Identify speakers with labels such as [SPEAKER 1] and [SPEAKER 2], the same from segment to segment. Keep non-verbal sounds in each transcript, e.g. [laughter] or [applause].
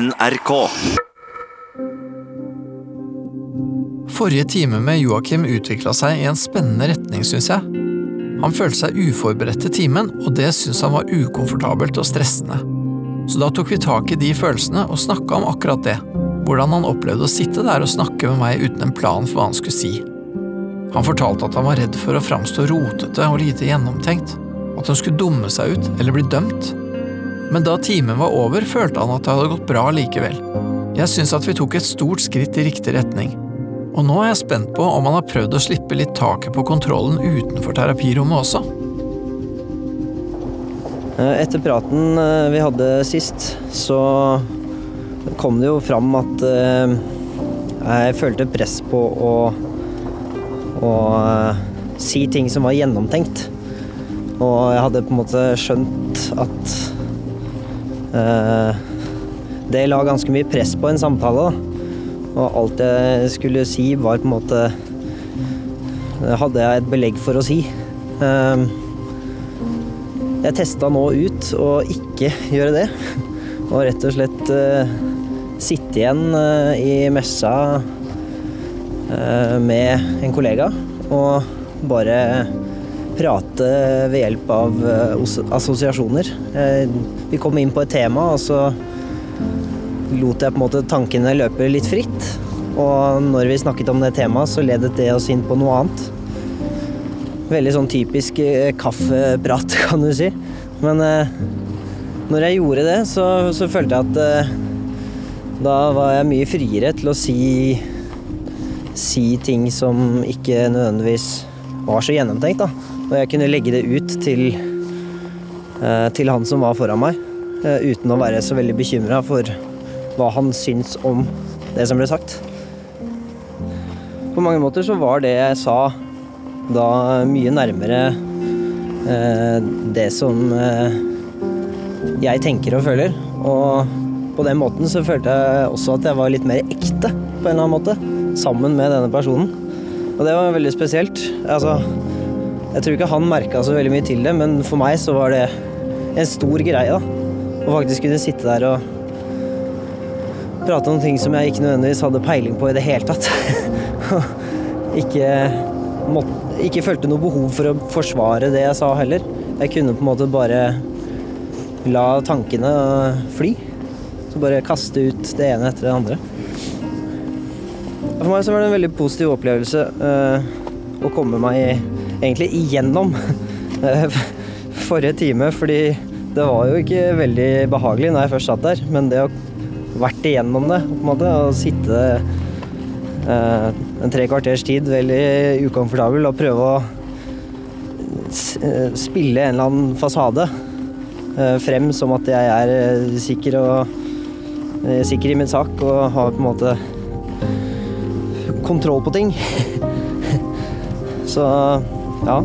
[SPEAKER 1] NRK.
[SPEAKER 2] Forrige time med Joakim utvikla seg i en spennende retning, syns jeg. Han følte seg uforberedt til timen, og det syntes han var ukomfortabelt og stressende. Så da tok vi tak i de følelsene og snakka om akkurat det. Hvordan han opplevde å sitte der og snakke med meg uten en plan for hva han skulle si. Han fortalte at han var redd for å framstå rotete og lite gjennomtenkt, at han skulle dumme seg ut eller bli dømt. Men da timen var over, følte han at det hadde gått bra likevel. Jeg syns at vi tok et stort skritt i riktig retning. Og nå er jeg spent på om han har prøvd å slippe litt taket på kontrollen utenfor terapirommet også.
[SPEAKER 3] Eh, Etter praten eh, vi hadde sist, så kom det jo fram at eh, jeg følte press på å, å si ting som var gjennomtenkt. Og jeg hadde på en måte skjønt at det la ganske mye press på en samtale. Og alt jeg skulle si, var på en måte Hadde jeg et belegg for å si. Eh, jeg testa nå ut å ikke gjøre det. Og rett og slett eh, sitte igjen eh, i messa eh, med en kollega og bare prate ved hjelp av eh, assosiasjoner. Eh, vi kom inn på et tema, og så lot jeg på en måte tankene løpe litt fritt. Og når vi snakket om det temaet, så ledet det oss inn på noe annet. Veldig sånn typisk eh, kaffeprat, [laughs] kan du si. Men når jeg gjorde det, så, så følte jeg at da var jeg mye friere til å si, si ting som ikke nødvendigvis var så gjennomtenkt. da. Og jeg kunne legge det ut til, eh, til han som var foran meg, eh, uten å være så veldig bekymra for hva han syns om det som ble sagt. På mange måter så var det jeg sa da mye nærmere eh, det som jeg tenker og føler. Og på den måten så følte jeg også at jeg var litt mer ekte, på en eller annen måte. Sammen med denne personen. Og det var veldig spesielt. Altså, jeg tror ikke han merka så veldig mye til det, men for meg så var det en stor greie. da. Å faktisk kunne sitte der og prate om ting som jeg ikke nødvendigvis hadde peiling på i det hele tatt. [laughs] ikke, måtte, ikke følte noe behov for å forsvare det jeg sa heller. Jeg kunne på en måte bare la tankene fly. Så bare kaste ut det ene etter det andre. For meg så var det en veldig positiv opplevelse eh, å komme meg egentlig igjennom eh, forrige time, fordi det var jo ikke veldig behagelig når jeg først satt der, men det å vært igjennom det, på en måte, og sitte eh, en tre kvarters tid veldig ukomfortabel og prøve å eh, spille en eller annen fasade frem som at jeg er sikker, og, er sikker i min sak og har på en måte kontroll på ting. [laughs] Så ja.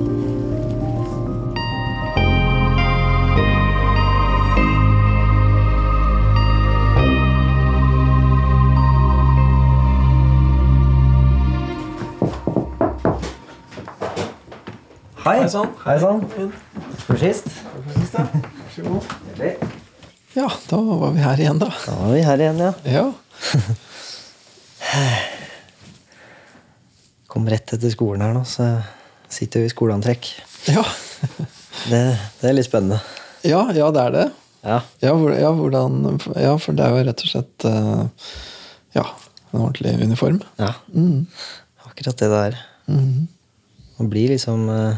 [SPEAKER 3] Hei.
[SPEAKER 2] Hei sann.
[SPEAKER 3] Hei sann. For sist.
[SPEAKER 2] Ja, da var vi her igjen, da.
[SPEAKER 3] Da var vi her igjen, ja.
[SPEAKER 2] Ja. [laughs]
[SPEAKER 3] Kom rett etter skolen her nå, så sitter jo i skoleantrekk.
[SPEAKER 2] Ja, [laughs]
[SPEAKER 3] Det, det er litt spennende.
[SPEAKER 2] ja, ja det er det.
[SPEAKER 3] Ja.
[SPEAKER 2] Ja, hvor, ja, hvordan, ja, for det er jo rett og slett uh, ja, en ordentlig uniform.
[SPEAKER 3] ja.
[SPEAKER 2] Mm.
[SPEAKER 3] Akkurat det det er.
[SPEAKER 2] Mhm.
[SPEAKER 3] Man blir liksom uh,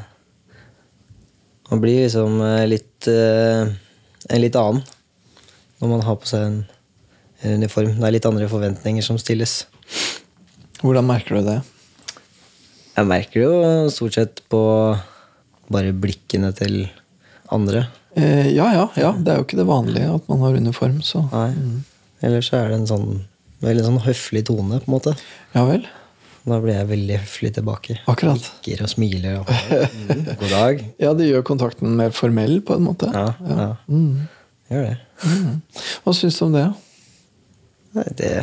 [SPEAKER 3] Man blir liksom uh, litt en litt annen når man har på seg en, en uniform. Det er litt andre forventninger som stilles.
[SPEAKER 2] Hvordan merker du det?
[SPEAKER 3] Jeg merker det jo stort sett på bare blikkene til andre.
[SPEAKER 2] Eh, ja, ja, ja. Det er jo ikke det vanlige at man har uniform, så
[SPEAKER 3] Nei. Ellers så er det en sånn veldig sånn høflig tone, på en måte.
[SPEAKER 2] Ja vel.
[SPEAKER 3] Da blir jeg veldig høflig tilbake.
[SPEAKER 2] Akkurat.
[SPEAKER 3] Nikker og smiler. Og, mm, god dag. [laughs]
[SPEAKER 2] Ja, det gjør kontakten mer formell, på en måte.
[SPEAKER 3] Ja, ja.
[SPEAKER 2] Mm.
[SPEAKER 3] Gjør det.
[SPEAKER 2] Hva syns du om det?
[SPEAKER 3] Nei, det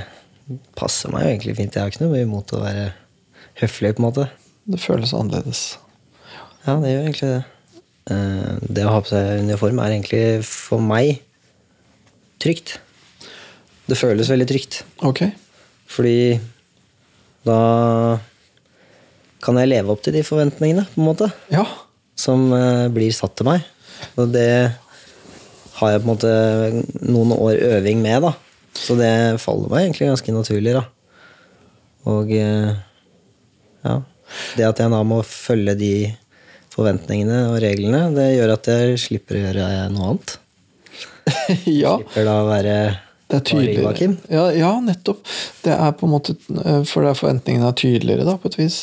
[SPEAKER 3] passer meg jo egentlig fint. Jeg har ikke noe imot å være høflig, på en måte.
[SPEAKER 2] Det føles annerledes.
[SPEAKER 3] Ja, det gjør egentlig det. Eh, Det å ha på seg uniform er egentlig for meg trygt. Det føles veldig trygt.
[SPEAKER 2] Ok.
[SPEAKER 3] Fordi da kan jeg leve opp til de forventningene, på en måte,
[SPEAKER 2] Ja.
[SPEAKER 3] som eh, blir satt til meg. Og det har jeg på en måte noen år øving med, da. Så det faller meg egentlig ganske naturlig, da. Og eh, ja. Det at jeg da må følge de forventningene og reglene, det gjør at jeg slipper å gjøre noe annet. [laughs]
[SPEAKER 2] ja.
[SPEAKER 3] Slipper da å være
[SPEAKER 2] Det er tydeligere. Ja, ja, nettopp. Det er på en måte eh, For det er forventningene er tydeligere, da, på et vis.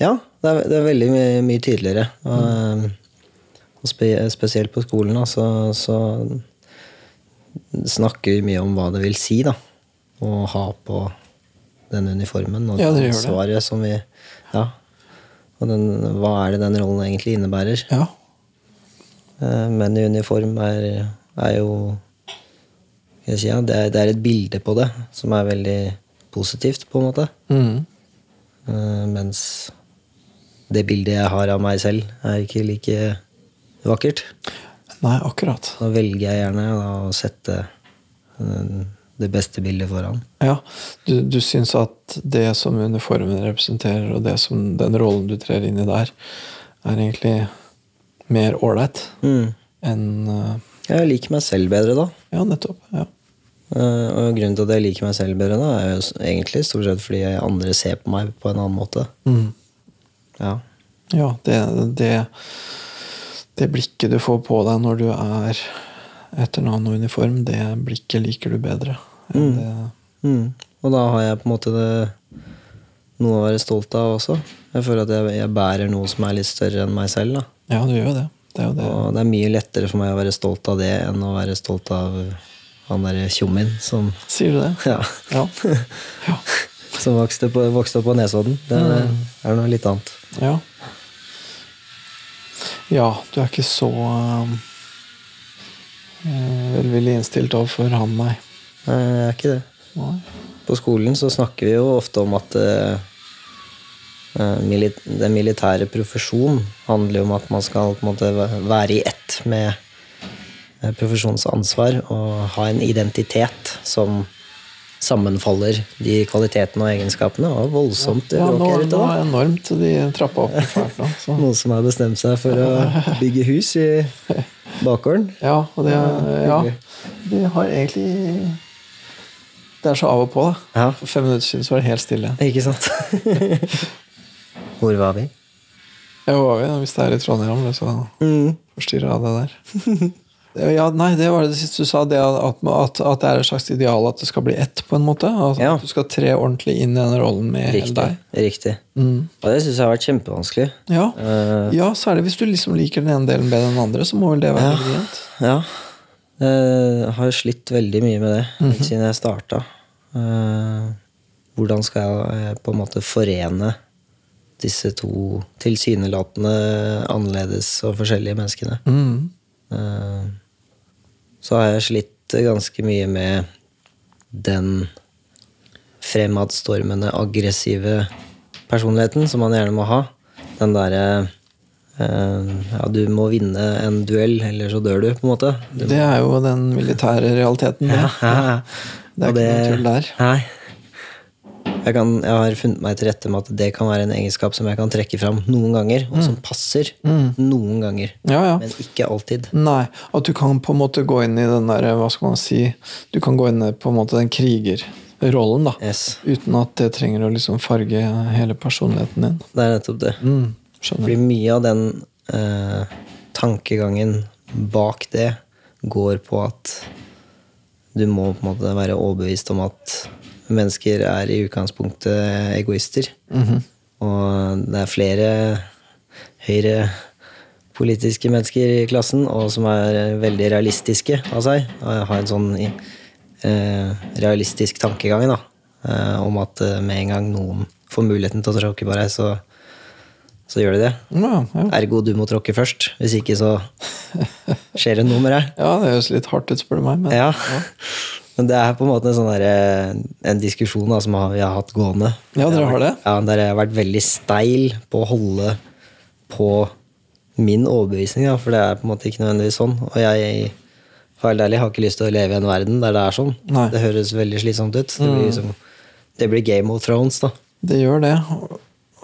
[SPEAKER 3] Ja, det er, det er veldig mye, mye tydeligere. Og, mm. og spe, spesielt på skolen da, så, så snakker vi mye om hva det vil si da, å ha på den uniformen og
[SPEAKER 2] Ja, det ansvaret det.
[SPEAKER 3] som vi Ja. Og den, hva er det den rollen egentlig innebærer?
[SPEAKER 2] Ja.
[SPEAKER 3] Eh, Menn i uniform er, er jo si, ja, det, er, det er et bilde på det som er veldig positivt, på en måte.
[SPEAKER 2] Mm.
[SPEAKER 3] Eh, mens det bildet jeg har av meg selv, er ikke like vakkert.
[SPEAKER 2] Nei, akkurat.
[SPEAKER 3] Da velger jeg gjerne å sette eh, det beste bildet foran.
[SPEAKER 2] Ja, du, du syns at det som uniformen representerer, og det som den rollen du trer inn i der, er egentlig mer ålreit
[SPEAKER 3] Mm.
[SPEAKER 2] enn uh,
[SPEAKER 3] Jeg liker meg selv bedre da.
[SPEAKER 2] Ja, nettopp. Ja.
[SPEAKER 3] Uh, og grunnen til at jeg liker meg selv bedre da, er jo egentlig stort sett fordi andre ser på meg på en annen måte.
[SPEAKER 2] Mm.
[SPEAKER 3] Ja.
[SPEAKER 2] Ja, det, det, det blikket du får på deg når du er etter navn og uniform, det blikket liker du bedre. Enn Det,
[SPEAKER 3] Mm. Og da har jeg på en måte det, noe å være stolt av også. Jeg føler at jeg, jeg bærer noe som er litt større enn meg selv. da.
[SPEAKER 2] ja, du gjør jo det. Det er det.
[SPEAKER 3] Og det er mye lettere for meg å være stolt av det enn å være stolt av han derre tjommien som,
[SPEAKER 2] Sier du det? [laughs]
[SPEAKER 3] ja,
[SPEAKER 2] Ja. [laughs] ja.
[SPEAKER 3] som vokste, på, vokste opp på Nesodden. Det er, er noe litt annet.
[SPEAKER 2] Ja. Ja, du er ikke så eh, velvillig innstilt overfor han, nei.
[SPEAKER 3] Nei, Jeg er ikke det.
[SPEAKER 2] nei.
[SPEAKER 3] På skolen så snakker vi jo ofte om at eh, eh, mili den militære profesjon handler jo om at man skal på en måte være i ett med profesjonsansvar og ha en identitet som sammenfaller de kvalitetene og egenskapene. Det var voldsomt
[SPEAKER 2] Ja, nå, nå er enormt de trappa opp fælt nå. [laughs]
[SPEAKER 3] Noen som har bestemt seg for å [laughs] bygge hus i bakgården.
[SPEAKER 2] Ja, og det, ja, det har egentlig Det er så av og på, da.
[SPEAKER 3] Ja,
[SPEAKER 2] For fem minutter siden så var det helt stille.
[SPEAKER 3] ikke sant? [laughs] Hvor var vi?
[SPEAKER 2] Ja, hvor var vi? Hvis det er i Trondheim, ble så
[SPEAKER 3] Mm.
[SPEAKER 2] forstyrra av det der. [laughs] Ja, nei, det var det siste du sa, det at, at, at det er et slags ideal at det skal bli ett, på en måte. Altså,
[SPEAKER 3] Ja.
[SPEAKER 2] At du skal tre ordentlig inn i den rollen med hele
[SPEAKER 3] Riktig.
[SPEAKER 2] deg.
[SPEAKER 3] Riktig.
[SPEAKER 2] Mm.
[SPEAKER 3] Og det syns jeg har vært kjempevanskelig.
[SPEAKER 2] Ja.
[SPEAKER 3] Uh,
[SPEAKER 2] ja, særlig hvis du liksom liker den ene delen bedre enn den andre, så må vel det være
[SPEAKER 3] Ja.
[SPEAKER 2] vrient.
[SPEAKER 3] Ja. Jeg har slitt veldig mye med det helt siden jeg starta. Eh, hvordan skal jeg på en måte forene disse to tilsynelatende annerledes og forskjellige menneskene?
[SPEAKER 2] Mm.
[SPEAKER 3] Eh, så har jeg slitt ganske mye med den fremadstormende, aggressive personligheten som man gjerne må ha. Den derre eh, Ja, du må vinne en duell, eller så dør du, på en måte. Du,
[SPEAKER 2] Det er jo den militære realiteten. Det, det er
[SPEAKER 3] Og
[SPEAKER 2] ikke noe tull der.
[SPEAKER 3] Jeg, kan, jeg har funnet meg til rette med at det kan være en egenskap som jeg kan trekke fram noen ganger, og som passer noen ganger.
[SPEAKER 2] Ja, ja.
[SPEAKER 3] Men ikke alltid.
[SPEAKER 2] Nei, at du kan på en måte gå inn i den der, hva skal man si Du kan gå inn i på en måte den krigerrollen, da.
[SPEAKER 3] Yes.
[SPEAKER 2] Uten at det trenger å liksom farge hele personligheten din.
[SPEAKER 3] Det er nettopp det.
[SPEAKER 2] Mm, skjønner.
[SPEAKER 3] Fordi mye av den eh, tankegangen bak det går på at du må på en måte være overbevist om at mennesker er i utgangspunktet egoister. Og det er flere høyre politiske mennesker i klassen, og som er veldig realistiske av seg. Og har en sånn eh, realistisk tankegang da, eh, om at eh, med en gang noen får muligheten til å tråkke på deg, så, så gjør de det.
[SPEAKER 2] Ja, ja.
[SPEAKER 3] Ergo du må tråkke først. Hvis ikke så skjer det noe med deg.
[SPEAKER 2] ja, det høres litt hardt ut, spør du meg. Men,
[SPEAKER 3] Ja. Men det er på en måte en, sånn der, en diskusjon da, som vi har hatt gående.
[SPEAKER 2] Ja, dere har det?
[SPEAKER 3] Ja, Der jeg har vært veldig steil på å holde på min overbevisning, da, for det er på en måte ikke nødvendigvis sånn. Og jeg For ærlig, har ikke lyst til å leve i en verden der det er sånn.
[SPEAKER 2] Nei.
[SPEAKER 3] Det høres veldig slitsomt ut. Det blir, liksom, det blir Game of Thrones, da.
[SPEAKER 2] Det gjør det.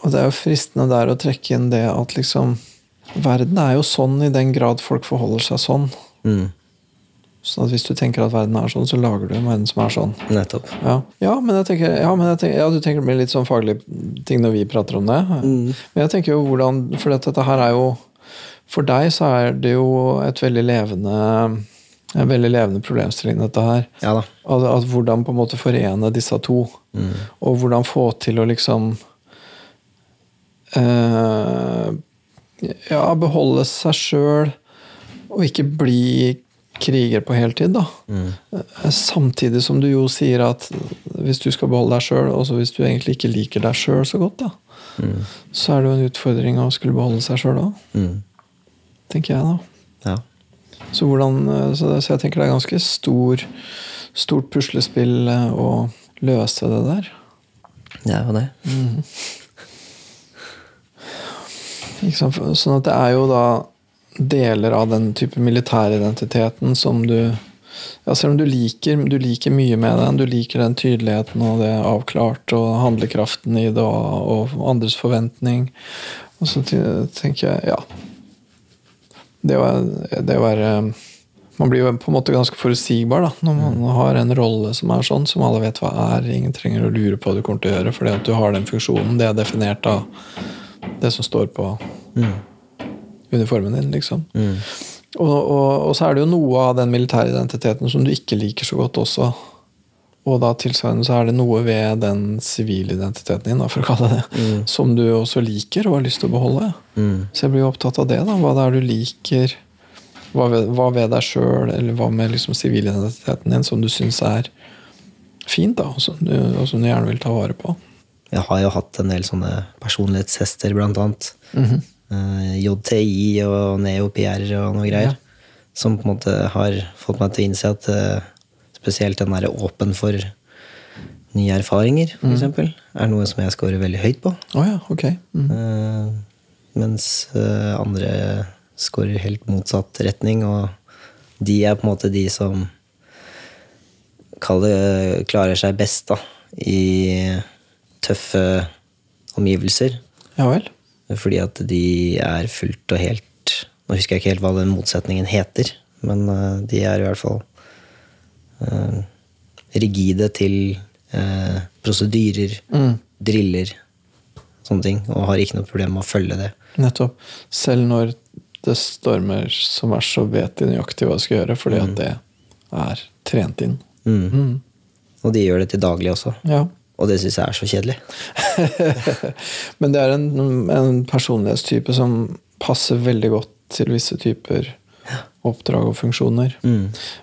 [SPEAKER 2] Og det er jo fristende der å trekke inn det at liksom Verden er jo sånn i den grad folk forholder seg sånn.
[SPEAKER 3] Mm.
[SPEAKER 2] Så at hvis du tenker at verden er sånn, så lager du en verden som er sånn.
[SPEAKER 3] Nettopp.
[SPEAKER 2] Ja, ja men jeg tenker, ja, men jeg tenker ja, du tenker det blir litt sånn faglige ting når vi prater om det. Men jeg tenker jo hvordan For dette her er jo For deg så er det jo et veldig levende en veldig levende problemstilling, dette her.
[SPEAKER 3] Ja da.
[SPEAKER 2] At, at hvordan på en måte forene disse to. Og hvordan få til å liksom eh, Ja, beholde seg sjøl og ikke bli kriger på heltid, da. Mm. Samtidig som du jo sier at hvis du skal beholde deg sjøl, og hvis du egentlig ikke liker deg sjøl så godt, da, så er det jo en utfordring å skulle beholde seg sjøl òg,
[SPEAKER 3] Mm.
[SPEAKER 2] tenker jeg da.
[SPEAKER 3] Ja.
[SPEAKER 2] Så, hvordan, eh, så, så jeg tenker det er ganske stor, stort puslespill eh, å løse det der.
[SPEAKER 3] Det er jo det.
[SPEAKER 2] Sant? Sånn at det er jo da deler av den type militæridentiteten som du ja, Selv om du liker, du liker mye med den, du liker den tydeligheten og det avklart og handlekraften i det og, og andres forventning, og så tenker jeg, ja Det å det å være Man blir jo på en måte ganske forutsigbar da, når man har en rolle som er sånn, som alle vet hva er. Ingen trenger å lure på hva du kommer til å gjøre, fordi at du har den funksjonen. Det er definert av det som står på uniformen din, liksom. Og, og, og så er det jo noe av den militære identiteten som du ikke liker så godt også. Og da tilsvarende så er det noe ved den sivile identiteten din, da, for å kalle det det, som du også liker og har lyst til å beholde. Så jeg blir jo opptatt av det. da, Hva det er du liker. Hva ved, hva ved deg sjøl, eller hva med liksom sivilidentiteten din som du syns er fint, da, og som, du, og som du gjerne vil ta vare på.
[SPEAKER 3] Jeg har jo hatt en del sånne personlighetshester, blant annet. Eh, JTI og NeoPR og noe greier. Som på en måte har fått meg til å innse at eh, spesielt den derre åpen for nye erfaringer, for eksempel, er noe som jeg scorer veldig høyt på.
[SPEAKER 2] Oh, ja, okay. Mm.
[SPEAKER 3] Mens andre scorer helt motsatt retning, og de er på en måte de som kaller, klarer seg best da, i tøffe omgivelser.
[SPEAKER 2] Ja vel.
[SPEAKER 3] Fordi at de er fullt og helt Nå husker jeg ikke helt hva den motsetningen heter, men eh, de er i hvert fall eh, rigide til eh, prosedyrer, driller, sånne ting, og har ikke noe problem med å følge det.
[SPEAKER 2] Nettopp. Selv når det stormer som verst, så vet de nøyaktig hva de skal gjøre, fordi at det er trent inn.
[SPEAKER 3] Og de gjør det til daglig også.
[SPEAKER 2] Ja.
[SPEAKER 3] Og det syns jeg er så kjedelig. [laughs]
[SPEAKER 2] Men det er en, en personlighetstype som passer veldig godt til visse typer oppdrag og funksjoner.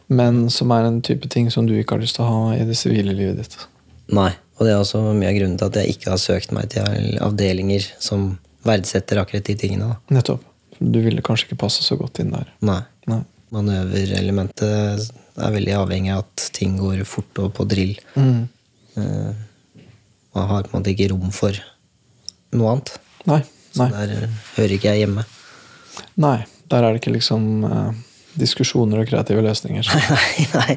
[SPEAKER 2] Men som er en type ting som du ikke har lyst til å ha i det sivile livet ditt.
[SPEAKER 3] Nei. Og det er også mye av grunnen til at jeg ikke har søkt meg til avdelinger som verdsetter akkurat de tingene. Da.
[SPEAKER 2] Nettopp. Du ville kanskje ikke passe så godt inn der.
[SPEAKER 3] Nei.
[SPEAKER 2] Nei.
[SPEAKER 3] Manøverelementet er veldig avhengig av at ting går fort og på drill. Eh, Man har på en måte ikke rom for noe annet.
[SPEAKER 2] Nei.
[SPEAKER 3] Så der eh, hører ikke jeg hjemme.
[SPEAKER 2] Nei. Der er det ikke liksom uh, diskusjoner og kreative løsninger. [laughs]
[SPEAKER 3] nei, nei.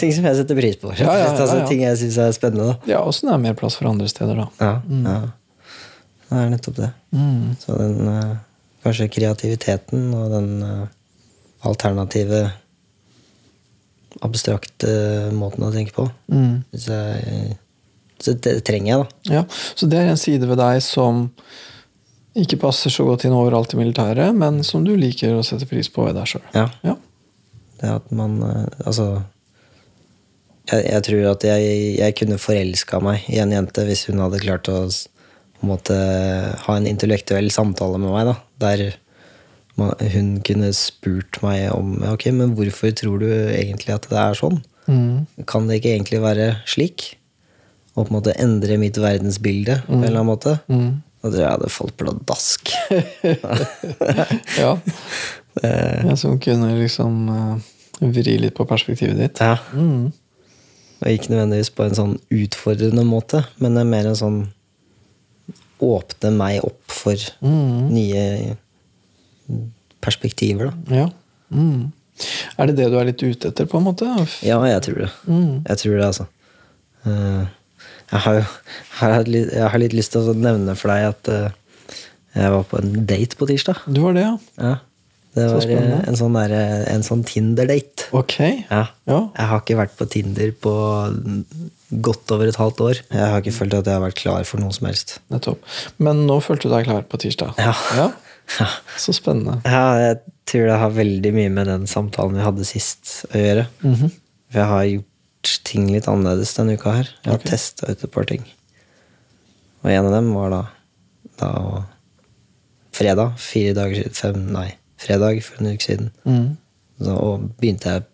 [SPEAKER 3] Ting som jeg setter pris på.
[SPEAKER 2] Ja, ja, ja,
[SPEAKER 3] altså. Ting jeg syns er spennende. Da.
[SPEAKER 2] Ja, åssen det er mer plass for andre steder, da.
[SPEAKER 3] Ja, ja. Det er nettopp det. Så den uh, kanskje kreativiteten og den uh, alternative, abstrakte måten å tenke på, Hvis jeg, så det trenger jeg, da.
[SPEAKER 2] Ja, Så det er en side ved deg som ikke passer så godt inn overalt i militæret, men som du liker å sette pris på ved deg sjøl.
[SPEAKER 3] Ja.
[SPEAKER 2] Ja.
[SPEAKER 3] Det at man eh, Altså Jeg, jeg tror at jeg, jeg kunne forelska meg i en jente hvis hun hadde klart å på en måte ha en intellektuell samtale med meg, da. Der hun kunne spurt meg om Ok, men hvorfor tror du egentlig at det er sånn? Kan det ikke egentlig være slik? Og på en måte endre mitt verdensbilde på en eller annen måte? Da tror [laughs] jeg jeg hadde falt pladask.
[SPEAKER 2] Ja. ja. Som kunne liksom eh, vri litt på perspektivet ditt.
[SPEAKER 3] Ja. Og ikke nødvendigvis på en sånn utfordrende måte, men det er mer en sånn åpne meg opp for nye perspektiver, da.
[SPEAKER 2] Ja. Mm. Er det det du er litt ute etter, på en måte?
[SPEAKER 3] Ja, jeg tror det.
[SPEAKER 2] Mm.
[SPEAKER 3] Jeg tror det, altså. Eh, Jeg har har litt, jeg har litt lyst til å nevne for deg at uh, jeg var på en date på tirsdag.
[SPEAKER 2] Du var det, ja?
[SPEAKER 3] Ja. Det var eh, en sånn, sånn Tinder-date.
[SPEAKER 2] Ok.
[SPEAKER 3] Ja.
[SPEAKER 2] Ja.
[SPEAKER 3] Jeg har ikke vært på Tinder på godt over et halvt år. Jeg har ikke følt at jeg har vært klar for noe som helst.
[SPEAKER 2] Nettopp. Men nå følte du deg klar på tirsdag?
[SPEAKER 3] Ja.
[SPEAKER 2] ja? [laughs]
[SPEAKER 3] Ja.
[SPEAKER 2] Så spennende.
[SPEAKER 3] Ja, jeg tror det har veldig mye med den samtalen vi hadde sist å gjøre.
[SPEAKER 2] Mhm.
[SPEAKER 3] For jeg har gjort ting litt annerledes denne uka her. Jeg har
[SPEAKER 2] okay.
[SPEAKER 3] testet ut et par ting. Og en av dem var da, da fredag, fire dager siden, fem, nei, fredag for en uke siden.
[SPEAKER 2] Mm.
[SPEAKER 3] Så, og begynte jeg,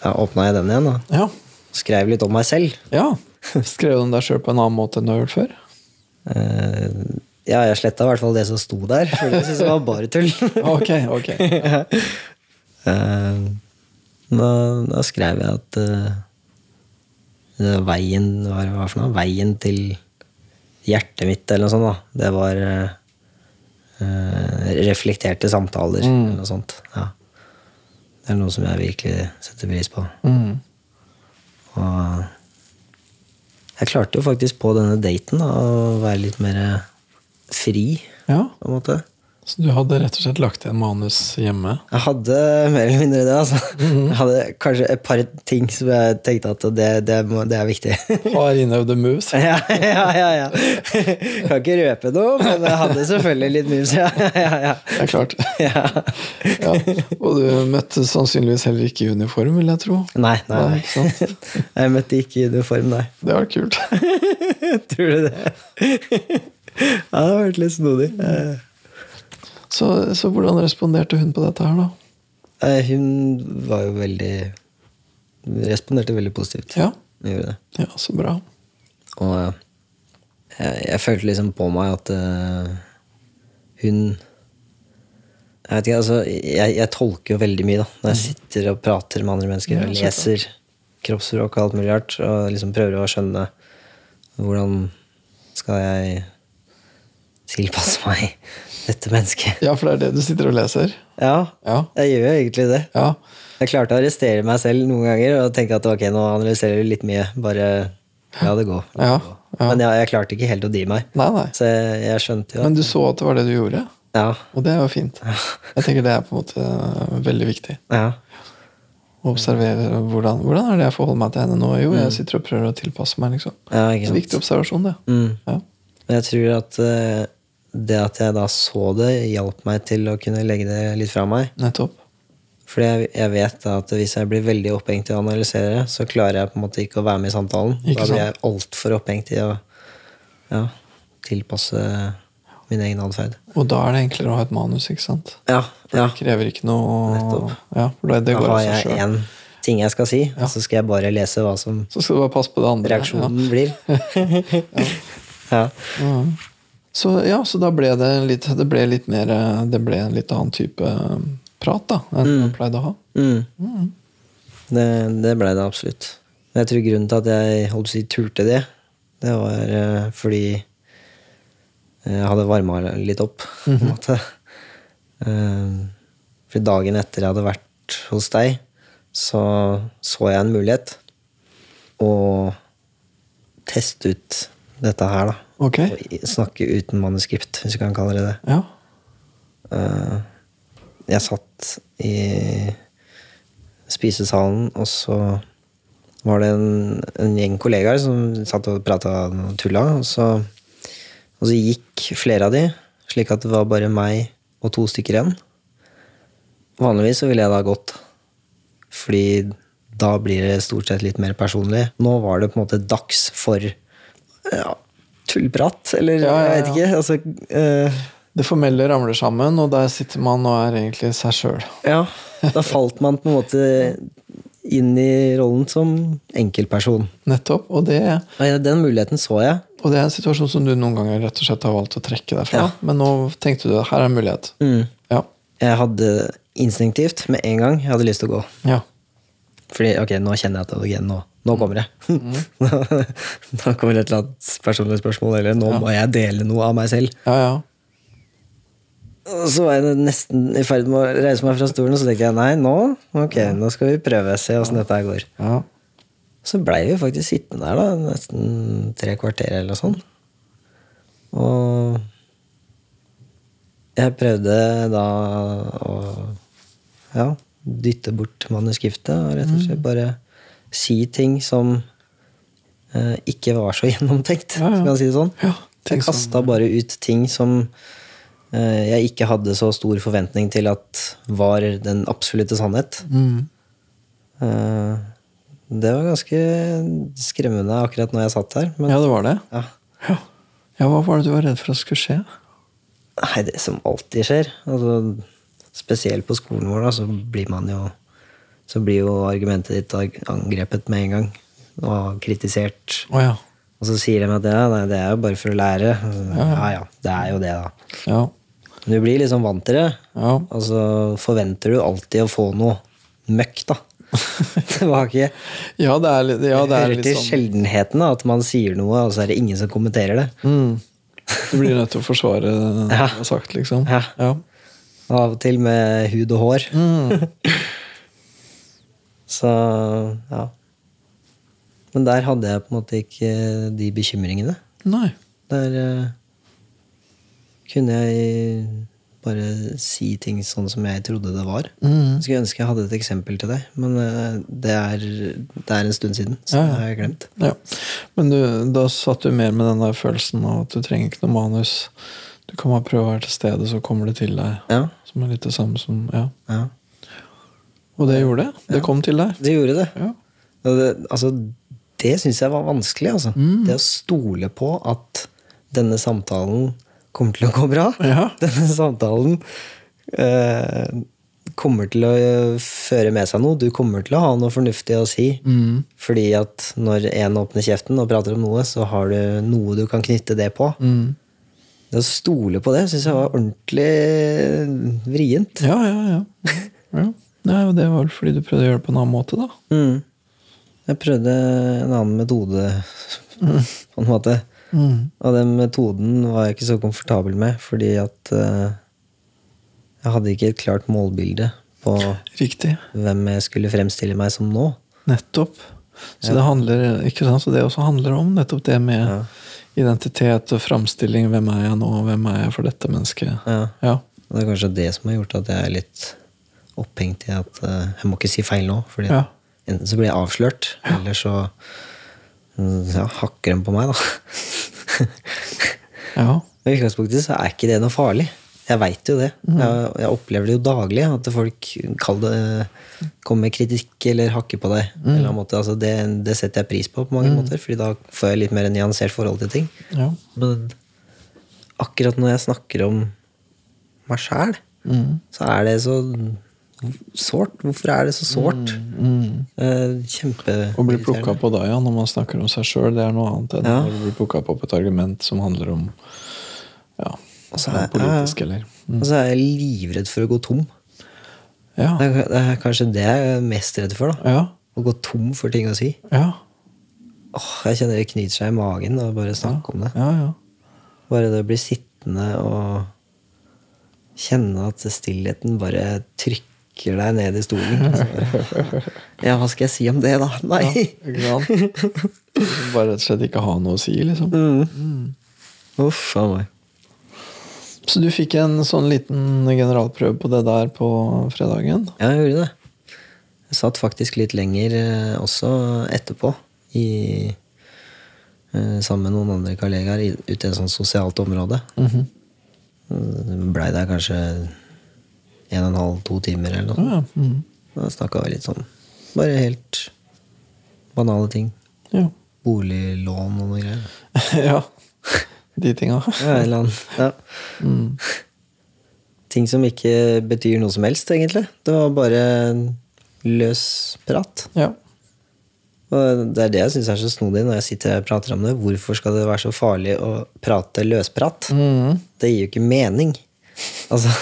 [SPEAKER 3] ja, åpna jeg den igjen da.
[SPEAKER 2] Ja.
[SPEAKER 3] Skrev litt om meg selv.
[SPEAKER 2] ja. [laughs] Skrev du om deg sjøl på en annen måte enn du har gjort før?
[SPEAKER 3] Uh, ja, jeg sletta i hvert fall det som sto der, for det syntes jeg var bare tull. [laughs]
[SPEAKER 2] Ok, ok. [laughs]
[SPEAKER 3] Uh, da, da skrev jeg at var veien hva var det for noe? Veien til hjertet mitt, eller noe sånt. da. Det var eh, eh, reflekterte samtaler, eller noe sånt. Ja. Det er noe som jeg virkelig setter pris på.
[SPEAKER 2] Mm.
[SPEAKER 3] Og jeg klarte jo faktisk på denne daten da, å være litt mer fri,
[SPEAKER 2] Ja.
[SPEAKER 3] på en måte.
[SPEAKER 2] Så du hadde rett og slett lagt igjen manus hjemme?
[SPEAKER 3] Jeg hadde mer eller mindre det. altså. Jeg hadde kanskje et par ting som jeg tenkte at det, det, må, det er viktig. [laughs]
[SPEAKER 2] Har innøvde moves? [laughs]
[SPEAKER 3] ja, ja, ja, ja. Kan ikke røpe noe, men jeg hadde selvfølgelig litt moves. Ja, ja, ja.
[SPEAKER 2] Det er klart. [laughs]
[SPEAKER 3] ja.
[SPEAKER 2] Ja. Og du møtte sannsynligvis heller ikke i uniform, vil jeg tro.
[SPEAKER 3] Nei, nei,
[SPEAKER 2] Nei?
[SPEAKER 3] Jeg møtte ikke i uniform, nei.
[SPEAKER 2] Det var kult.
[SPEAKER 3] Tror du det? Ja, det har vært litt snodig.
[SPEAKER 2] Så, så hvordan responderte hun på dette her, da?
[SPEAKER 3] eh, Hun var jo veldig Responderte veldig positivt.
[SPEAKER 2] Ja, ja så bra.
[SPEAKER 3] Og eh, jeg, jeg følte liksom på meg at uh, hun Jeg vet ikke, altså jeg, jeg tolker jo veldig mye da når jeg sitter og prater med andre mennesker og leser kroppsspråk og alt mulig rart, og liksom prøver å skjønne hvordan skal jeg tilpasse meg dette mennesket.
[SPEAKER 2] Ja, for det er det du sitter og leser?
[SPEAKER 3] Ja,
[SPEAKER 2] Ja.
[SPEAKER 3] jeg gjør jo egentlig det.
[SPEAKER 2] Ja.
[SPEAKER 3] Jeg klarte å arrestere meg selv noen ganger og tenke at ok, nå analyserer du litt mye. Bare la det gå.
[SPEAKER 2] Ja, gå.
[SPEAKER 3] Men jeg, jeg klarte ikke helt å dy meg.
[SPEAKER 2] Nei, nei.
[SPEAKER 3] Så jeg, jeg skjønte jo at
[SPEAKER 2] Men du så at det var det du gjorde,
[SPEAKER 3] Ja.
[SPEAKER 2] og det er jo fint. Jeg tenker det er på en måte veldig viktig.
[SPEAKER 3] ja.
[SPEAKER 2] Å observere hvordan, hvordan er det jeg forholder meg til henne nå. Jo, jeg sitter og prøver å tilpasse meg, liksom.
[SPEAKER 3] ja
[SPEAKER 2] Det
[SPEAKER 3] sant.
[SPEAKER 2] viktig observasjon, det.
[SPEAKER 3] Mm.
[SPEAKER 2] Ja.
[SPEAKER 3] Jeg tror at eh, det at jeg da så det, hjalp meg til å kunne legge det litt fra meg.
[SPEAKER 2] Nettopp.
[SPEAKER 3] Fordi jeg, jeg vet at hvis jeg blir veldig opphengt i å analysere, så klarer jeg på en måte ikke å være med i samtalen.
[SPEAKER 2] Ikke
[SPEAKER 3] da blir jeg altfor opphengt i å ja, tilpasse min egen atferd.
[SPEAKER 2] Og da er det enklere å ha et manus, ikke sant?
[SPEAKER 3] Ja, ja.
[SPEAKER 2] Det krever ikke noe
[SPEAKER 3] Nettopp.
[SPEAKER 2] Ja, for det, det
[SPEAKER 3] Da har jeg én ting jeg skal si, og så skal jeg bare lese hva som
[SPEAKER 2] Så skal du bare passe på det andre.
[SPEAKER 3] reaksjonen blir. [laughs] ja. [laughs]
[SPEAKER 2] Ja. Så ja, så da ble det litt Det ble litt mer Det ble en litt annen type um, prat, da, enn man pleide å ha.
[SPEAKER 3] Mm. Det, det blei det absolutt. Jeg tror grunnen til at jeg holdt på å si turte det, det var uh, fordi jeg hadde varma litt opp. på en måte. Uh, for dagen etter jeg hadde vært hos deg, så så jeg en mulighet å teste ut dette her, da.
[SPEAKER 2] Ok.
[SPEAKER 3] Og snakke uten manuskript, hvis vi kan kalle det det.
[SPEAKER 2] Ja.
[SPEAKER 3] Uh, jeg satt i spisesalen, og så var det en, en gjeng kollegaer som satt og prata og tulla. Og så, og så gikk flere av de, slik at det var bare meg og to stykker igjen. Vanligvis så ville jeg da gått, fordi da blir det stort sett litt mer personlig. Nå var det på en måte dags for ja, tullprat, eller
[SPEAKER 2] Ja,
[SPEAKER 3] jeg vet ikke. Altså, uh,
[SPEAKER 2] Det formelle ramler sammen, og der sitter man og er egentlig seg sjøl.
[SPEAKER 3] Ja, [laughs] da falt man på en måte inn i rollen som enkeltperson.
[SPEAKER 2] Nettopp. Og det,
[SPEAKER 3] ja, Den muligheten så jeg.
[SPEAKER 2] og det er en situasjon som du noen ganger rett og slett har valgt å trekke deg fra.
[SPEAKER 3] Ja.
[SPEAKER 2] Men nå tenkte du her er en mulighet. Ja.
[SPEAKER 3] Jeg hadde instinktivt med en gang jeg hadde lyst til å gå.
[SPEAKER 2] ja.
[SPEAKER 3] Fordi ok, nå kjenner jeg at ok, nå, nå kommer det. [laughs] nå kommer det et eller annet personlig spørsmål, eller nå må jeg dele noe av meg selv.
[SPEAKER 2] Ja, ja.
[SPEAKER 3] Så var jeg nesten i ferd med å reise meg fra stolen, og så tenker jeg nei, nå ok, nå skal vi prøve, se åssen dette her går.
[SPEAKER 2] Ja.
[SPEAKER 3] Så blei vi faktisk sittende der, da, nesten tre kvarter eller noe sånt. Og jeg prøvde da å ja, dytte bort manuskriptet og rett og slett bare si ting som eh, ikke var så [laughs] gjennomtenkt,
[SPEAKER 2] Ja, ja.
[SPEAKER 3] skal man si det sånn.
[SPEAKER 2] Ja,
[SPEAKER 3] jeg kasta bare ut ting som eh, jeg ikke hadde så stor forventning til at var den absolutte sannhet.
[SPEAKER 2] Mm.
[SPEAKER 3] Eh, det var ganske skremmende akkurat når jeg satt her. Men
[SPEAKER 2] ja, det var det.
[SPEAKER 3] ja.
[SPEAKER 2] Ja. ja, hva var det du var redd for at skulle skje?
[SPEAKER 3] Nei, det som alltid skjer. Altså, spesielt på skolen vår, da, så blir man jo Så blir jo argumentet ditt angrepet med en gang. Og kritisert.
[SPEAKER 2] Oh, ja.
[SPEAKER 3] Og så sier de at ja, nei, det er jo bare for å lære. Ja ja, det er jo det, da.
[SPEAKER 2] Ja.
[SPEAKER 3] Du blir liksom vant til det.
[SPEAKER 2] Ja.
[SPEAKER 3] Og så forventer du alltid å få noe møkk, da. [laughs] det
[SPEAKER 2] Ja, det er litt, ja, det er
[SPEAKER 3] hører til
[SPEAKER 2] sånn
[SPEAKER 3] sjeldenheten da, at man sier noe, og så er det ingen som kommenterer det.
[SPEAKER 2] mm. Du blir nødt til å forsvare det du
[SPEAKER 3] Ja.
[SPEAKER 2] har sagt, liksom.
[SPEAKER 3] Ja. Av og til med hud og hår.
[SPEAKER 2] Mm.
[SPEAKER 3] Så ja. Men der hadde jeg på en måte ikke de bekymringene.
[SPEAKER 2] Nei.
[SPEAKER 3] Der uh, kunne jeg bare si ting sånn som jeg trodde det var.
[SPEAKER 2] Mm.
[SPEAKER 3] Skulle ønske jeg hadde et eksempel til deg, men uh, det er, det er en stund siden, så
[SPEAKER 2] Ja, ja.
[SPEAKER 3] det har jeg glemt.
[SPEAKER 2] Ja. Men du, da satt du mer med den der følelsen av at du trenger ikke noe manus. Du kan bare prøve å være til stede, så kommer det til deg.
[SPEAKER 3] Ja,
[SPEAKER 2] Som er litt det samme som Ja.
[SPEAKER 3] ja.
[SPEAKER 2] Og det gjorde det. Det kom til deg.
[SPEAKER 3] Det gjorde det.
[SPEAKER 2] Ja.
[SPEAKER 3] Det, altså, det syns jeg var vanskelig. Altså.
[SPEAKER 2] Mm.
[SPEAKER 3] Det å stole på at denne samtalen kommer til å gå bra.
[SPEAKER 2] Ja. [laughs]
[SPEAKER 3] Denne samtalen eh, kommer til å føre med seg noe. Du kommer til å ha noe fornuftig å si.
[SPEAKER 2] Mm.
[SPEAKER 3] Fordi at når en åpner kjeften og prater om noe, så har du noe du kan knytte det på.
[SPEAKER 2] Mm.
[SPEAKER 3] Det å stole på det syns jeg var ordentlig vrient.
[SPEAKER 2] Ja, ja, ja. ja. Nei, det var vel fordi du prøvde å gjøre det på en annen måte, da.
[SPEAKER 3] Mm. Jeg prøvde en annen metode, på en måte.
[SPEAKER 2] Mm.
[SPEAKER 3] Og den metoden var jeg ikke så komfortabel med, fordi at uh, jeg hadde ikke et klart målbilde på
[SPEAKER 2] Riktig.
[SPEAKER 3] hvem jeg skulle fremstille meg som nå.
[SPEAKER 2] Nettopp. Så det handler ikke sant? Så det også handler om nettopp det med
[SPEAKER 3] Ja.
[SPEAKER 2] Identitet og framstilling. Hvem er jeg nå? Hvem er jeg for dette mennesket?
[SPEAKER 3] Ja.
[SPEAKER 2] Ja.
[SPEAKER 3] Det er kanskje det som har gjort at jeg er litt opphengt i at uh, jeg må ikke si feil nå. Fordi
[SPEAKER 2] Ja.
[SPEAKER 3] enten så blir jeg avslørt, eller så mm, ja, hakker de på meg, da.
[SPEAKER 2] ja. [laughs]
[SPEAKER 3] I utgangspunktet så er ikke det noe farlig. Jeg veit jo det. Jeg, jeg opplever det jo daglig, at folk det, kommer med kritikk eller hakker på deg. Mm. eller annen måte. Altså det, det setter jeg pris på på mange måter, Fordi da får jeg litt mer nyansert forhold til ting.
[SPEAKER 2] ja.
[SPEAKER 3] Men akkurat når jeg snakker om meg sjæl,
[SPEAKER 2] Mm.
[SPEAKER 3] så er det så sårt. Hvorfor er det så sårt?
[SPEAKER 2] Mm.
[SPEAKER 3] Eh, Kjempe
[SPEAKER 2] Å bli plukka på da, ja, når man snakker om seg sjøl, det er noe annet enn
[SPEAKER 3] Ja.
[SPEAKER 2] når bli plukka på på et argument som handler om ja,
[SPEAKER 3] Altså,
[SPEAKER 2] så
[SPEAKER 3] er,
[SPEAKER 2] politisk, eller
[SPEAKER 3] Og så er jeg livredd for å gå tom.
[SPEAKER 2] Ja.
[SPEAKER 3] Det er, det er kanskje det jeg er mest redd for. da
[SPEAKER 2] Ja.
[SPEAKER 3] Å gå tom for ting å si.
[SPEAKER 2] Ja.
[SPEAKER 3] Åh, jeg kjenner det knyter seg i magen av bare snakke om det.
[SPEAKER 2] Ja, ja.
[SPEAKER 3] Bare det å bli sittende og kjenne at stillheten bare trykker deg ned i stolen. [laughs] Ja, hva skal jeg si om det, da? Nei!
[SPEAKER 2] Ja. Bare rett og slett ikke ha noe å si, liksom.
[SPEAKER 3] Mm. Uff a meg.
[SPEAKER 2] Så du fikk en sånn liten generalprøve på det der på fredagen?
[SPEAKER 3] Ja, jeg gjorde det. Jeg satt faktisk litt lenger eh, også etterpå. I, eh, sammen med noen andre kollegaer ute i et sånt sosialt område.
[SPEAKER 2] Mhm.
[SPEAKER 3] Blei der kanskje en og en halv, to timer eller noe.
[SPEAKER 2] Ja, mhm.
[SPEAKER 3] Da snakka vi litt sånn Bare helt banale ting.
[SPEAKER 2] ja.
[SPEAKER 3] Boliglån og noe greier. [laughs]
[SPEAKER 2] ja. De tinga.
[SPEAKER 3] Ja. Ja. [laughs]
[SPEAKER 2] Mm.
[SPEAKER 3] Ting som ikke betyr noe som helst, egentlig. Det var bare løs prat.
[SPEAKER 2] Ja.
[SPEAKER 3] Og det er det jeg syns er så snodig når jeg sitter her og prater om det. Hvorfor skal det være så farlig å prate løsprat?
[SPEAKER 2] Mm.
[SPEAKER 3] Det gir jo ikke mening. Altså [laughs]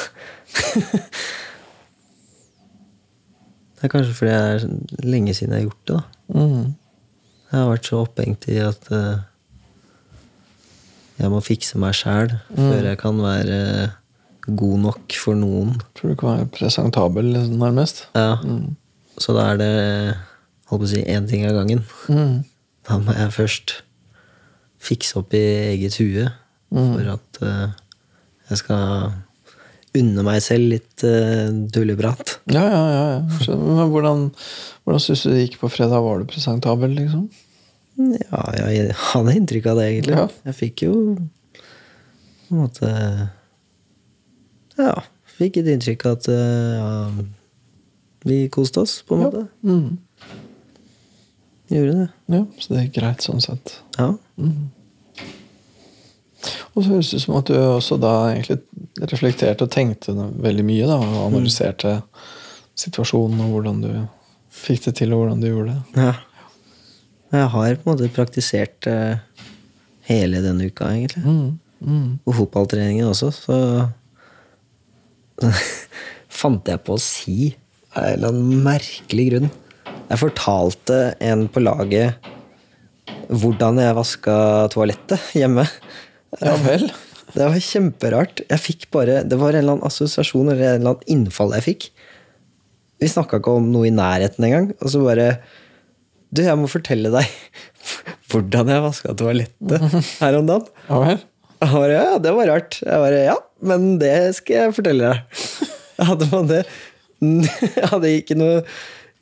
[SPEAKER 3] Det er kanskje fordi det er lenge siden jeg har gjort det. da
[SPEAKER 2] Mm.
[SPEAKER 3] Jeg har vært så opphengt i at eh, jeg må fikse meg sjæl før jeg kan være god nok for noen.
[SPEAKER 2] Tror du kan være presentabel, nærmest.
[SPEAKER 3] Ja. Så da er det holdt på å si én ting av gangen.
[SPEAKER 2] Mm.
[SPEAKER 3] Da må jeg først fikse opp i eget hue for at uh, jeg skal unne meg selv litt uh, tulleprat.
[SPEAKER 2] Ja, ja, ja. ja. Så, hvordan, hvordan syns du det gikk på fredag? Var du presentabel, liksom?
[SPEAKER 3] Ja, jeg hadde inntrykk av det, egentlig.
[SPEAKER 2] Ja.
[SPEAKER 3] Jeg fikk jo på en måte Ja, fikk et inntrykk av at ja, vi koste oss, på en måte.
[SPEAKER 2] Mm.
[SPEAKER 3] Gjorde det.
[SPEAKER 2] Ja, så det gikk greit sånn sett.
[SPEAKER 3] Ja.
[SPEAKER 2] Og så høres det ut som at du også da egentlig reflekterte og tenkte veldig mye, da, og analyserte situasjonen og hvordan du fikk det til, og hvordan du gjorde det.
[SPEAKER 3] ja. Jeg har på en måte praktisert eh, hele denne uka, egentlig.
[SPEAKER 2] Mm. Mm.
[SPEAKER 3] På fotballtreningen også, så [laughs] fant jeg på å si av en eller annen merkelig grunn. Jeg fortalte en på laget hvordan jeg vaska toalettet hjemme.
[SPEAKER 2] Ja vel. [laughs]
[SPEAKER 3] Det var kjemperart. Jeg fikk bare, Det var en eller annen assosiasjon eller en eller annen innfall jeg fikk. Vi snakka ikke om noe i nærheten engang. Og så bare Du, jeg må fortelle deg [laughs] hvordan jeg vaska toalettet her om dagen.
[SPEAKER 2] Ja
[SPEAKER 3] bare, ja, det var rart. Jeg bare, ja, men det skal jeg fortelle deg. Jeg [laughs] hadde, man det [laughs] jeg hadde ikke noe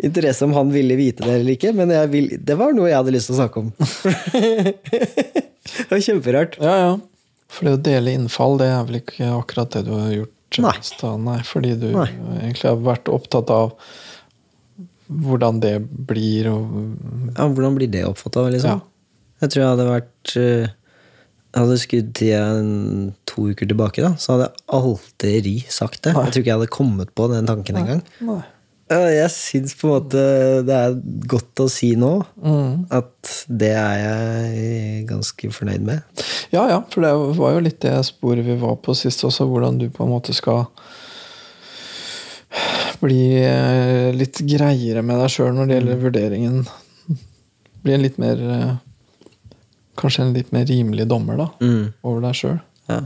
[SPEAKER 3] interesse om han ville vite det eller ikke, men jeg vil, det var noe jeg hadde lyst til å snakke om. Det var kjemperart.
[SPEAKER 2] Ja, ja. For det å dele innfall, det er vel ikke akkurat det du har gjort?
[SPEAKER 3] Nei.
[SPEAKER 2] Nei fordi du
[SPEAKER 3] Nei.
[SPEAKER 2] egentlig har vært opptatt av hvordan det blir, og
[SPEAKER 3] Ja, hvordan blir det oppfatta, liksom?
[SPEAKER 2] Ja.
[SPEAKER 3] Jeg tror jeg hadde vært eh, Jeg hadde skudd tida to uker tilbake, da, så hadde jeg aldri sagt det.
[SPEAKER 2] Nei.
[SPEAKER 3] Jeg tror ikke jeg hadde kommet på den tanken engang. Jeg syns på en måte det er godt å si nå
[SPEAKER 2] Mm.
[SPEAKER 3] at det er jeg ganske fornøyd med.
[SPEAKER 2] Ja, ja, for det var jo litt det sporet vi var på sist også, hvordan du på en måte skal bli eh, litt greiere med deg sjøl når det gjelder vurderingen. Bli en litt mer eh, Kanskje en litt mer rimelig dommer da,
[SPEAKER 3] Mm.
[SPEAKER 2] over deg sjøl.
[SPEAKER 3] Ja.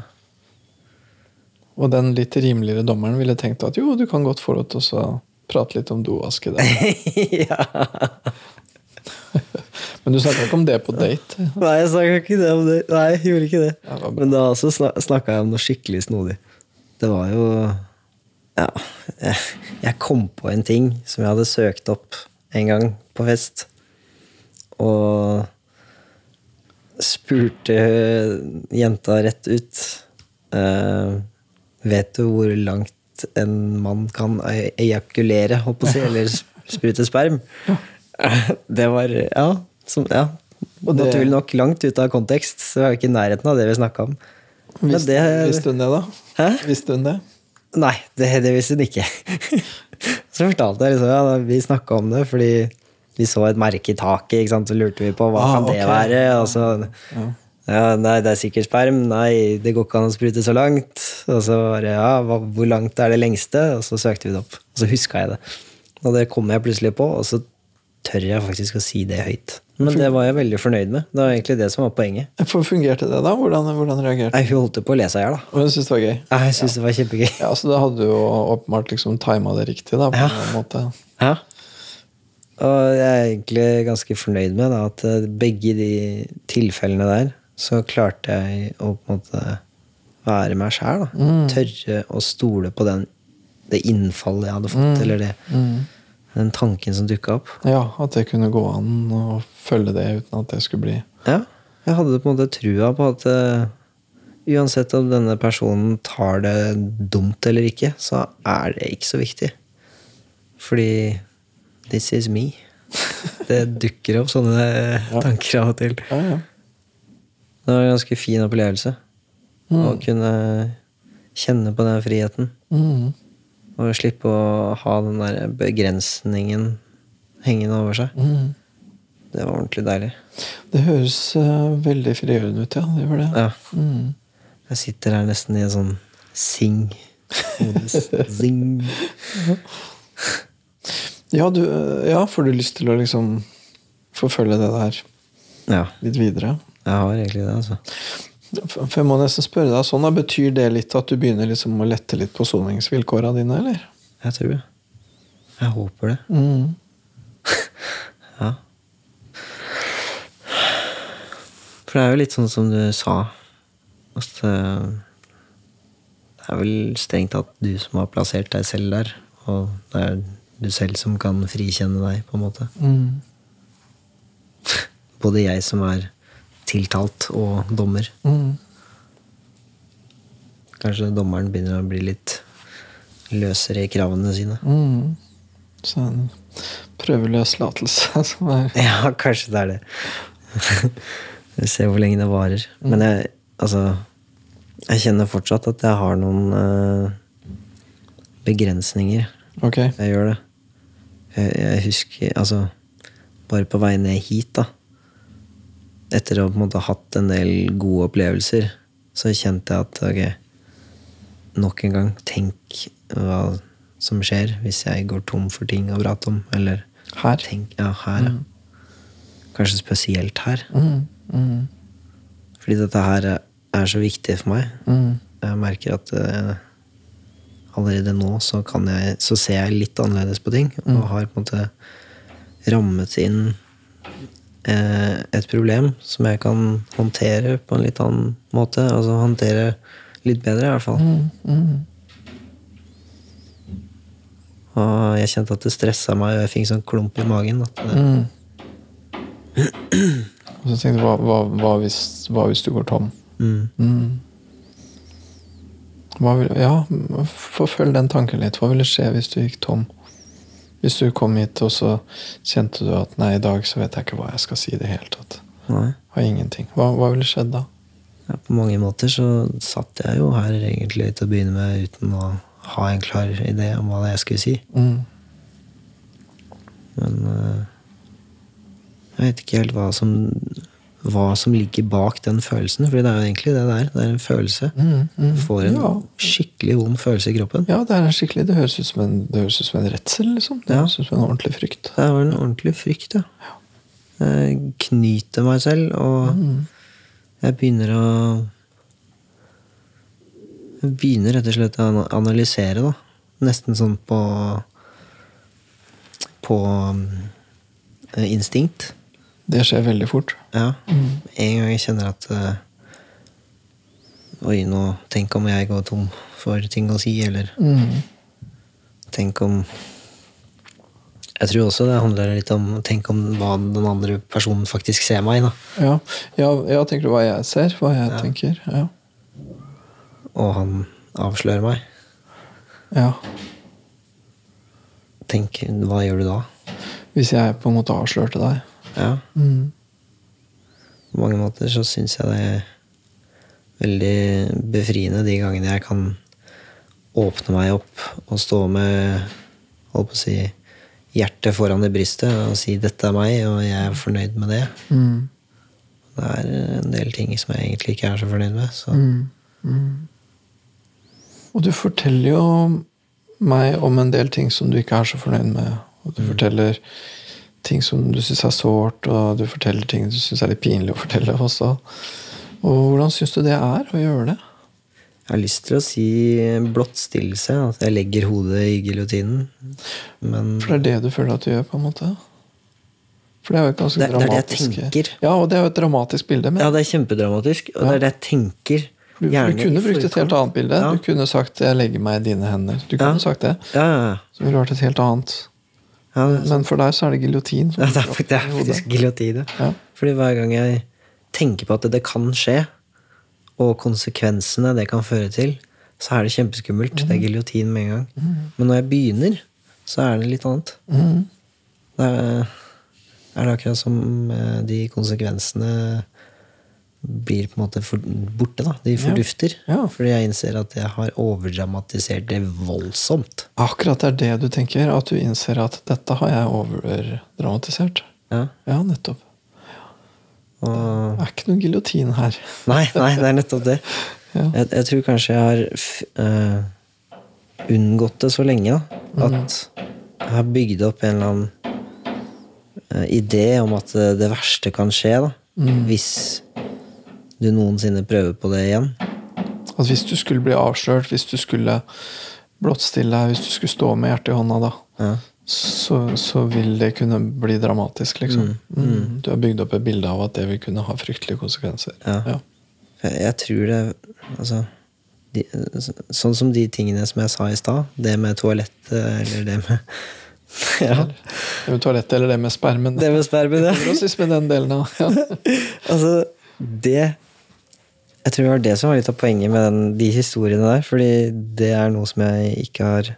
[SPEAKER 2] Og den litt rimeligere dommeren ville tenkt at jo, du kan godt få lov til å prate litt om doaske der. [laughs] [laughs] Men du snakka ikke om det på date?
[SPEAKER 3] Nei, jeg snakka ikke det om det. Nei, jeg gjorde ikke det.
[SPEAKER 2] Ja, det.
[SPEAKER 3] Men da også snakka jeg om noe skikkelig snodig. Det var jo Ja, jeg, jeg kom på en ting som jeg hadde søkt opp en gang på fest. Og spurte jenta rett ut Uh, Vet du hvor langt en mann kan e- ejakulere, holdt på å si, eller [laughs] sprute sperm? [laughs] Det var Ja. Som, ja.
[SPEAKER 2] Og det-
[SPEAKER 3] Naturlig nok langt ute av kontekst. Så var jeg ikke i nærheten av det vi snakka om.
[SPEAKER 2] Visste hun det, da?
[SPEAKER 3] Hæ?
[SPEAKER 2] Visste hun det?
[SPEAKER 3] Nei, det, det visste hun ikke. [laughs] Så fortalte jeg liksom, ja, vi snakka om det fordi vi så et merke i taket, ikke sant? så lurte vi på hva
[SPEAKER 2] Ah,
[SPEAKER 3] kan det
[SPEAKER 2] okay.
[SPEAKER 3] være. Og så, ja, nei, det er sikkert sperm. Nei, det går ikke an å sprute så langt. Og så var det, ja, hva, hvor langt er det lengste? Og så søkte vi det opp. Og så huska jeg det. Og det kom jeg plutselig på, og så tør jeg faktisk å si det høyt. Men det var jeg veldig fornøyd med. Det var egentlig det som var poenget.
[SPEAKER 2] For Fungerte det, da? Hvordan, hvordan reagerte
[SPEAKER 3] Nei, Hun holdt på å le seg i hjel, da.
[SPEAKER 2] Og hun syntes det var gøy?
[SPEAKER 3] Ja, Jeg syns det var kjempegøy.
[SPEAKER 2] Ja, Så da hadde du jo åpenbart liksom tima det riktig, da, på
[SPEAKER 3] Ja.
[SPEAKER 2] en måte.
[SPEAKER 3] Ja. Og jeg er egentlig ganske fornøyd med da, at eh, begge de tilfellene der, så klarte jeg å på en måte være meg sjæl. Tørre å stole på den, det innfallet jeg hadde fått, eller det, den tanken som dukka opp.
[SPEAKER 2] Ja, At det kunne gå an å følge det uten at det skulle bli
[SPEAKER 3] Ja, jeg hadde på en måte trua på at uh, uansett om denne personen tar det dumt eller ikke, så er det ikke så viktig. Fordi this is me. [laughs] Det dukker opp sånne tanker av og til.
[SPEAKER 2] Ja, ja.
[SPEAKER 3] Det var en ganske fin opplevelse å kunne kjenne på den friheten.
[SPEAKER 2] Mm.
[SPEAKER 3] Og slippe å ha den der begrensningen hengende over seg.
[SPEAKER 2] Mm.
[SPEAKER 3] Det var ordentlig deilig.
[SPEAKER 2] Det høres uh, veldig frigjørende ut, ja. Det gjør det.
[SPEAKER 3] Ja.
[SPEAKER 2] Mm.
[SPEAKER 3] Jeg sitter her nesten i en sånn sing. sing. [laughs]
[SPEAKER 2] Ja, du, eh, ja, får du lyst til å liksom forfølge det der
[SPEAKER 3] Ja,
[SPEAKER 2] litt videre?
[SPEAKER 3] jeg har egentlig det, altså.
[SPEAKER 2] For jeg må nesten spørre deg sånn, da, Betyr det litt at du begynner liksom å lette litt på soningsvilkåra dine, eller?
[SPEAKER 3] Jeg tror det. Jeg håper det.
[SPEAKER 2] Mm. [laughs]
[SPEAKER 3] Ja. For det er jo litt sånn som du sa. At eh, det er vel strengt tatt du som har plassert deg selv der. Og det er du selv som kan frikjenne deg, på en måte.
[SPEAKER 2] Mm. [laughs]
[SPEAKER 3] Både jeg som er tiltalt, og dommer.
[SPEAKER 2] Mm.
[SPEAKER 3] Kanskje dommeren begynner å bli litt løsere i kravene sine.
[SPEAKER 2] Mm. Så en prøveløslatelse [laughs] som er
[SPEAKER 3] Ja, kanskje det er det. [laughs] Vi ser hvor lenge det varer. Men jeg, altså Jeg kjenner fortsatt at jeg har noen uh, begrensninger.
[SPEAKER 2] Okay.
[SPEAKER 3] Jeg gjør det. Jeg, jeg husker Altså, bare på vei ned hit, da. Etter å ha på en måte hatt en del gode opplevelser, så kjente jeg at ok, nok en gang, tenk hva som skjer hvis jeg går tom for ting å prate om. Eller
[SPEAKER 2] Her.
[SPEAKER 3] tenk Ja, her, ja. Kanskje spesielt her.
[SPEAKER 2] Mm. Mm.
[SPEAKER 3] Fordi dette her er så viktig for meg.
[SPEAKER 2] Mm.
[SPEAKER 3] Jeg merker at uh, allerede nå så, kan jeg, så ser jeg litt annerledes på ting. Og har på en måte rammet inn eh, et problem som jeg kan håndtere på en litt annen måte. Altså håndtere litt bedre, i hvert fall.
[SPEAKER 2] Mm.
[SPEAKER 3] Og jeg kjente at det stressa meg, og jeg fikk sånn klump i magen.
[SPEAKER 2] Mm. Og så tenkte jeg, hva, hva, hva, hvis, hva hvis du går tom?
[SPEAKER 3] mm,
[SPEAKER 2] Mm. Hva vil, ja, forfølg den tanken litt. Hva ville skje hvis du gikk tom? Hvis du kom hit, og så kjente du at nei, i dag så vet jeg ikke hva jeg skal si i det hele tatt.
[SPEAKER 3] nei.
[SPEAKER 2] Har ingenting. Hva, hva ville skjedd da?
[SPEAKER 3] Ja, på mange måter så satt jeg jo her egentlig til å begynne med uten å ha en klar idé om hva jeg skulle si.
[SPEAKER 2] Mm.
[SPEAKER 3] Men eh, jeg vet ikke helt hva som, hva som ligger bak den følelsen. For det er jo egentlig det det er. Det er en følelse.
[SPEAKER 2] Mm, mm.
[SPEAKER 3] Får en
[SPEAKER 2] Ja.
[SPEAKER 3] skikkelig vond følelse i kroppen.
[SPEAKER 2] Ja, det er en skikkelig Det høres ut som en, det høres ut som en redsel, liksom. Det
[SPEAKER 3] Ja.
[SPEAKER 2] høres ut som en ordentlig frykt.
[SPEAKER 3] Det var en ordentlig frykt, ja. Jeg knyter meg selv, og
[SPEAKER 2] Mm.
[SPEAKER 3] jeg begynner å Jeg begynner rett og slett å analysere, da. Nesten sånn på På eh, instinkt.
[SPEAKER 2] Det skjer veldig fort.
[SPEAKER 3] Ja. En gang jeg kjenner at eh, Oi, nå Tenk om jeg går tom for ting å si, eller
[SPEAKER 2] Mm.
[SPEAKER 3] tenk om Jeg tror også det handler litt om Tenk om hva den andre personen faktisk ser meg, i.
[SPEAKER 2] Ja. Ja, ja, tenker du hva jeg ser? Hva jeg tenker? Ja.
[SPEAKER 3] Og han avslører meg.
[SPEAKER 2] ja.
[SPEAKER 3] Tenk, hva gjør du da?
[SPEAKER 2] Hvis jeg på en måte avslørte deg.
[SPEAKER 3] Ja.
[SPEAKER 2] Mm.
[SPEAKER 3] På mange måter så syns jeg det er veldig befriende de gangene jeg kan åpne meg opp og stå med holdt på å si, hjertet foran i brystet og si 'dette er meg', og jeg er fornøyd med det.
[SPEAKER 2] Mm.
[SPEAKER 3] Det er en del ting som jeg egentlig ikke er så fornøyd med. Så
[SPEAKER 2] Mm. Mm. Og du forteller jo meg om en del ting som du ikke er så fornøyd med. Og du forteller ting som du syns er sårt, og du forteller ting du syns er litt pinlig å fortelle også. Og hvordan syns du det er å gjøre det?
[SPEAKER 3] jeg har lyst til å si blottstillelse, at jeg legger hodet i giljotinen.
[SPEAKER 2] For det er det du føler at du gjør, på en måte? For det er jo et ganske
[SPEAKER 3] Det- det er det jeg tenker.
[SPEAKER 2] Ja, og det er jo et dramatisk bilde. Men
[SPEAKER 3] ja, det er kjempedramatisk, og det er det jeg tenker.
[SPEAKER 2] du, du kunne brukt et helt annet bilde.
[SPEAKER 3] Ja.
[SPEAKER 2] Du kunne sagt 'jeg legger meg i dine hender'. Du kunne
[SPEAKER 3] Ja.
[SPEAKER 2] sagt det.
[SPEAKER 3] Ja, ja, ja.
[SPEAKER 2] Så ville det vært et helt annet.
[SPEAKER 3] Ja
[SPEAKER 2] Men for deg så er det giljotin.
[SPEAKER 3] ja, det er,
[SPEAKER 2] går
[SPEAKER 3] det er faktisk giljotin.
[SPEAKER 2] Ja.
[SPEAKER 3] Fordi hver gang jeg tenker på at det kan skje, og konsekvensene det kan føre til, så er det kjempeskummelt. Det er giljotin med en gang. Men når jeg begynner, så er det litt annet.
[SPEAKER 2] Mm.
[SPEAKER 3] Det er, er det akkurat som eh, de konsekvensene blir på en måte for, borte. da. De fordufter.
[SPEAKER 2] Ja.
[SPEAKER 3] Fordi jeg innser at jeg har overdramatisert det voldsomt.
[SPEAKER 2] Akkurat det er det du tenker. At du innser at dette har jeg overdramatisert.
[SPEAKER 3] Ja.
[SPEAKER 2] Ja, nettopp.
[SPEAKER 3] Og
[SPEAKER 2] Det er ikke noen giljotin her. [laughs]
[SPEAKER 3] Nei, nei, det er nettopp det. [laughs] Jeg, jeg tror kanskje jeg har eh, unngått det så lenge da, at jeg har bygd opp en eller annen uh, idé om at det verste kan skje. da. Hvis du noensinne prøver på det igjen?
[SPEAKER 2] At hvis du skulle bli avslørt, hvis du skulle blottstille deg, hvis du skulle stå med hjertet i hånda da,
[SPEAKER 3] Ja.
[SPEAKER 2] så, så vil det kunne bli dramatisk, liksom. Mm. Du har bygd opp et bilde av at det vil kunne ha fryktelige konsekvenser.
[SPEAKER 3] Ja. Jeg, jeg tror det Altså de, Sånn som de tingene som jeg sa i stad. Det med toalettet, eller det med [laughs] Ja.
[SPEAKER 2] Det med toalettet eller det med spermen.
[SPEAKER 3] Det med spermen, ja.
[SPEAKER 2] Det med den delen av ja. [laughs]
[SPEAKER 3] Altså, det Jeg tror det var det som var litt av poenget med den, de historiene der. Fordi det er noe som jeg ikke har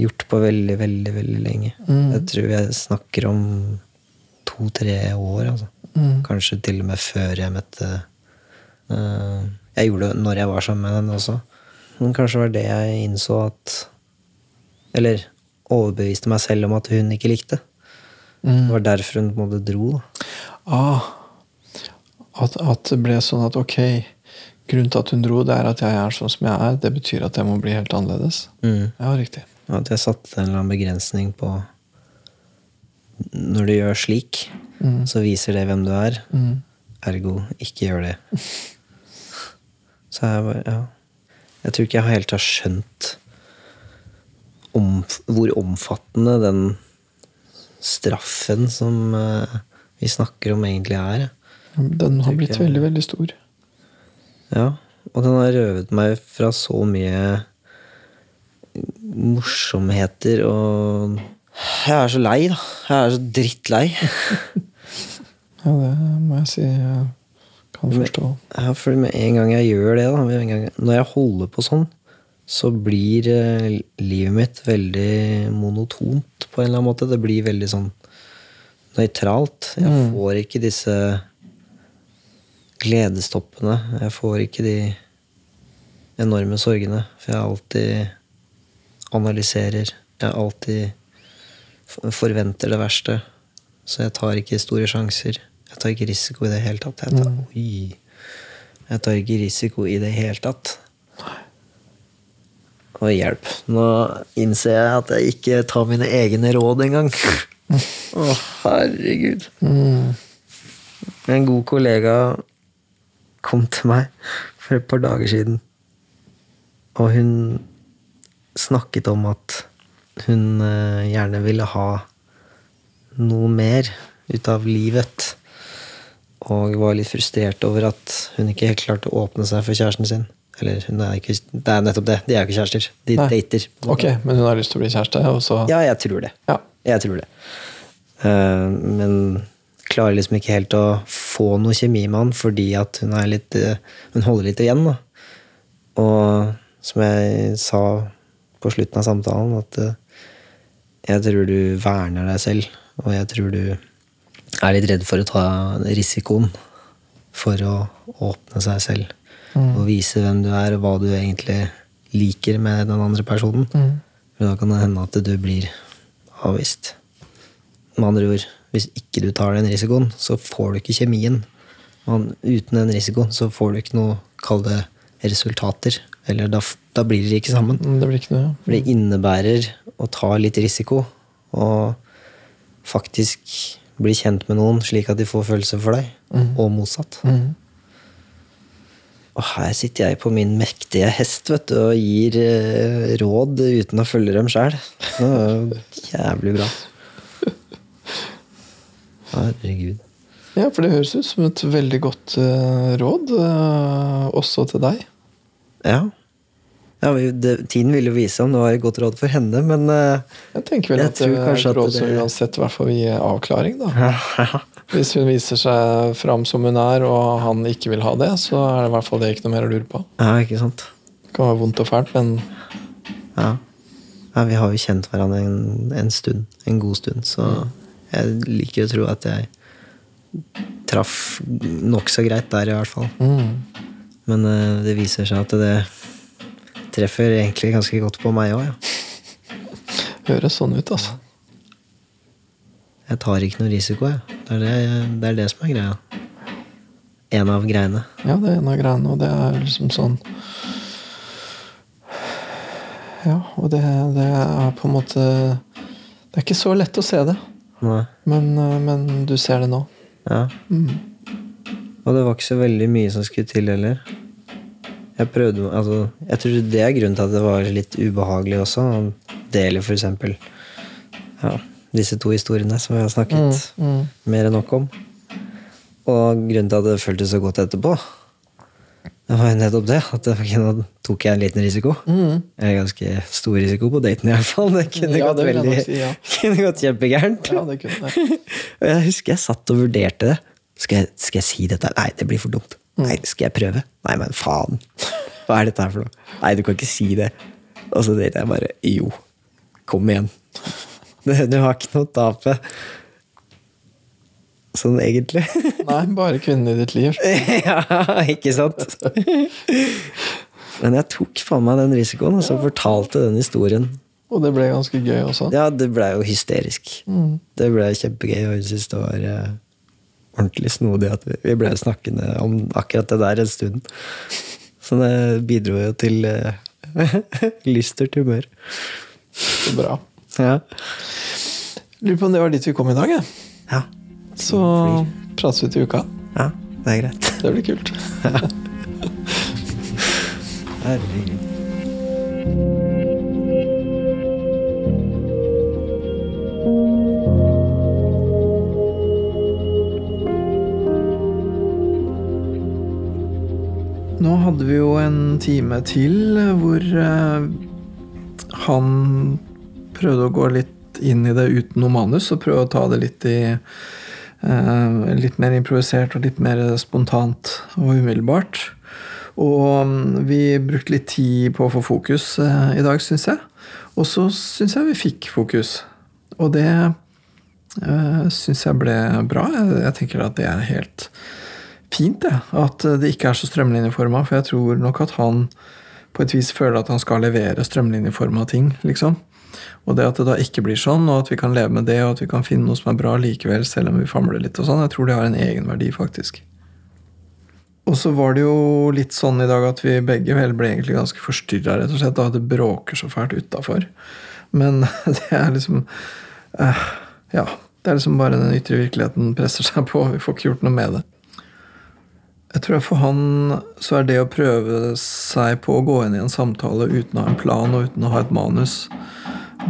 [SPEAKER 3] gjort på veldig, veldig, veldig lenge. Jeg tror jeg snakker om to-tre år, altså. Kanskje til og med før jeg møtte uh, Jeg gjorde det når jeg var sammen med henne også. Men kanskje var det jeg innså at Eller overbeviste meg selv om at hun ikke likte. Det var derfor hun på en måte dro. da.
[SPEAKER 2] Ah, at, at det ble sånn at ok, grunnen til at hun dro, det er at jeg er sånn som jeg er. Det betyr at jeg må bli helt annerledes.
[SPEAKER 3] Mm.
[SPEAKER 2] Ja, riktig.
[SPEAKER 3] At jeg satte en eller annen begrensning på Når du gjør slik, så viser det hvem du er. Ergo, ikke gjør det. [laughs] Så jeg bare, ja. Jeg tror ikke jeg helt har skjønt om, hvor omfattende den straffen som eh, vi snakker om, egentlig er.
[SPEAKER 2] Den har blitt veldig, veldig stor.
[SPEAKER 3] Ja, og den har røvet meg fra så mye morsomheter og Jeg er så lei, da. Jeg er så drittlei. [laughs]
[SPEAKER 2] Ja, det må jeg si jeg kan forstå.
[SPEAKER 3] Ja, for med en gang jeg gjør det, da, gang, når jeg holder på sånn, så blir eh, livet mitt veldig monotont på en eller annen måte. Det blir veldig sånn nøytralt. Jeg får ikke disse gledestoppene. Jeg får ikke de enorme sorgene. For jeg alltid analyserer. Jeg alltid forventer det verste. Så jeg tar ikke store sjanser. Jeg tar ikke risiko i det hele tatt. Jeg tar, oi. Jeg tar ikke risiko i det hele tatt. Og hjelp. Nå innser jeg at jeg ikke tar mine egne råd engang. [laughs] Å, herregud. En god kollega kom til meg for et par dager siden. Og hun snakket om at hun eh, gjerne ville ha noe mer ut av livet. Og var litt frustrert over at hun ikke helt klarte å åpne seg for kjæresten sin. Eller hun er ikke, det er nettopp det. De er jo ikke kjærester. De
[SPEAKER 2] Nei.
[SPEAKER 3] dater.
[SPEAKER 2] Ok, men hun har lyst til å bli kjæreste, og så
[SPEAKER 3] Ja, jeg tror det.
[SPEAKER 2] Ja.
[SPEAKER 3] Jeg tror det. Uh, men klarer liksom ikke helt å få noe kjemi med han fordi at hun er litt eh, Hun holder litt igjen, da. Og som jeg sa på slutten av samtalen, at eh, jeg tror du verner deg selv, og jeg tror du er litt redd for å ta risikoen for å åpne seg selv. Og vise hvem du er, og hva du egentlig liker med den andre personen. For da kan det hende at du blir avvist. Med andre ord, hvis ikke du tar den risikoen, så får du ikke kjemien. Og uten den risikoen så får du ikke noe, kall det, resultater. Eller da, da blir det ikke sammen.
[SPEAKER 2] Mm, Det blir ikke noe.
[SPEAKER 3] For det innebærer å ta litt risiko, og faktisk bli kjent med noen slik at de får følelser for deg, og motsatt.
[SPEAKER 2] Mm.
[SPEAKER 3] Og her sitter jeg på min mektige hest vet du, og gir eh, råd uten å følge dem sjæl. Jævlig bra. Herregud.
[SPEAKER 2] Ja, for det høres ut som et veldig godt uh, råd, uh, også til deg.
[SPEAKER 3] Ja. ja vi, det, tiden vil jo vise om det var et godt råd for henne, men uh,
[SPEAKER 2] Jeg tenker vel
[SPEAKER 3] Jeg
[SPEAKER 2] at det er et råd som uansett i hvert fall vil gi avklaring, da. [laughs] Hvis hun viser seg fram som hun er, og han ikke vil ha det, så er det i hvert fall det ikke noe mer å lure på.
[SPEAKER 3] ja, ikke sant?
[SPEAKER 2] Det kan være vondt og fælt, men
[SPEAKER 3] Ja. ja vi har jo kjent hverandre en, en stund. En god stund. Så jeg liker å tro at jeg traff nokså greit der, i hvert fall. Men uh, det viser seg at det treffer egentlig ganske godt på meg òg, ja.
[SPEAKER 2] høres sånn ut, altså.
[SPEAKER 3] Jeg tar ikke noe risiko, jeg. Det er det, det er det som er greia. En av greiene.
[SPEAKER 2] Ja, det er en av greiene, og det er liksom sånn Ja, og det, det er på en måte Det er ikke så lett å se det. Men, eh, men du ser det nå.
[SPEAKER 3] Ja.
[SPEAKER 2] Mm.
[SPEAKER 3] Og det var ikke så veldig mye som skulle til heller. Jeg prøvde altså, Jeg tror det er grunnen til at det var litt ubehagelig også. å dele for eksempel ja, disse to historiene som vi har snakket mer enn nok om. Og grunnen til at det føltes så godt etterpå, det var jo nettopp det. At det, nå tok jeg en liten risiko. En ganske stor risiko på daten, i hvert fall. Det kunne
[SPEAKER 2] Ja,
[SPEAKER 3] gått
[SPEAKER 2] det
[SPEAKER 3] veldig
[SPEAKER 2] si, ja. [laughs]
[SPEAKER 3] kunne gått kjempegærent.
[SPEAKER 2] Ja, det kunne jeg. [laughs]
[SPEAKER 3] Og jeg husker jeg satt og vurderte det. Skal jeg, skal jeg si dette? Nei, det blir for dumt. Nei, Skal jeg prøve? Nei, men faen. [laughs] Hva er dette her for noe? Nei, du kan ikke si det. Og så tenkte jeg bare jo, kom igjen. Du har ikke noe å tape. Sånn egentlig. [laughs]
[SPEAKER 2] Nei, bare kvinnen i ditt liv. [laughs]
[SPEAKER 3] ja, ikke sant? Men jeg tok faen meg den risikoen, og så fortalte den historien.
[SPEAKER 2] Og det ble ganske gøy også.
[SPEAKER 3] Ja, det blei jo hysterisk. Det blei kjempegøy, og hun syntes det var eh, ordentlig snodig at vi, blei ble snakkende om akkurat det der en stund. Så det bidro jo til eh, [laughs] lystert humør.
[SPEAKER 2] Så bra.
[SPEAKER 3] Ja.
[SPEAKER 2] Lurer på om det var dit vi kom i dag, jeg.
[SPEAKER 3] ja.
[SPEAKER 2] Så prates vi til uka.
[SPEAKER 3] Ja, det er greit. [laughs]
[SPEAKER 2] Det blir kult. [laughs]
[SPEAKER 3] Herregud.
[SPEAKER 2] Nå hadde vi jo en time til hvor eh, han prøvde å gå litt inn i det uten noe manus, og prøve å ta det litt i eh, Litt mer improvisert og litt mer spontant og umiddelbart. Og mm, vi brukte litt tid på å få fokus eh, i dag, syns jeg. Og så syns jeg vi fikk fokus. Og det uh, syns jeg ble bra. Jeg tenker at det er helt fint, det. At det ikke er så strømlinjeforma. For jeg tror nok at han på et vis føler at han skal levere strømlinjeforma ting, liksom. Og det at det da ikke blir sånn, og at vi kan leve med det, og at vi kan finne noe som er bra likevel, selv om vi famler litt og sånn, jeg tror det har en egenverdi, faktisk. Og så var det jo litt sånn i dag at vi begge vel ble egentlig ganske forstyrra, rett og slett, da det bråker så fælt utafor. Men [laughs] det er liksom eh, Ja. Det er liksom bare den ytre virkeligheten presser seg på. Vi får ikke gjort noe med det. Jeg tror for han så er det å prøve seg på å gå inn i en samtale uten å ha en plan og uten å ha et manus,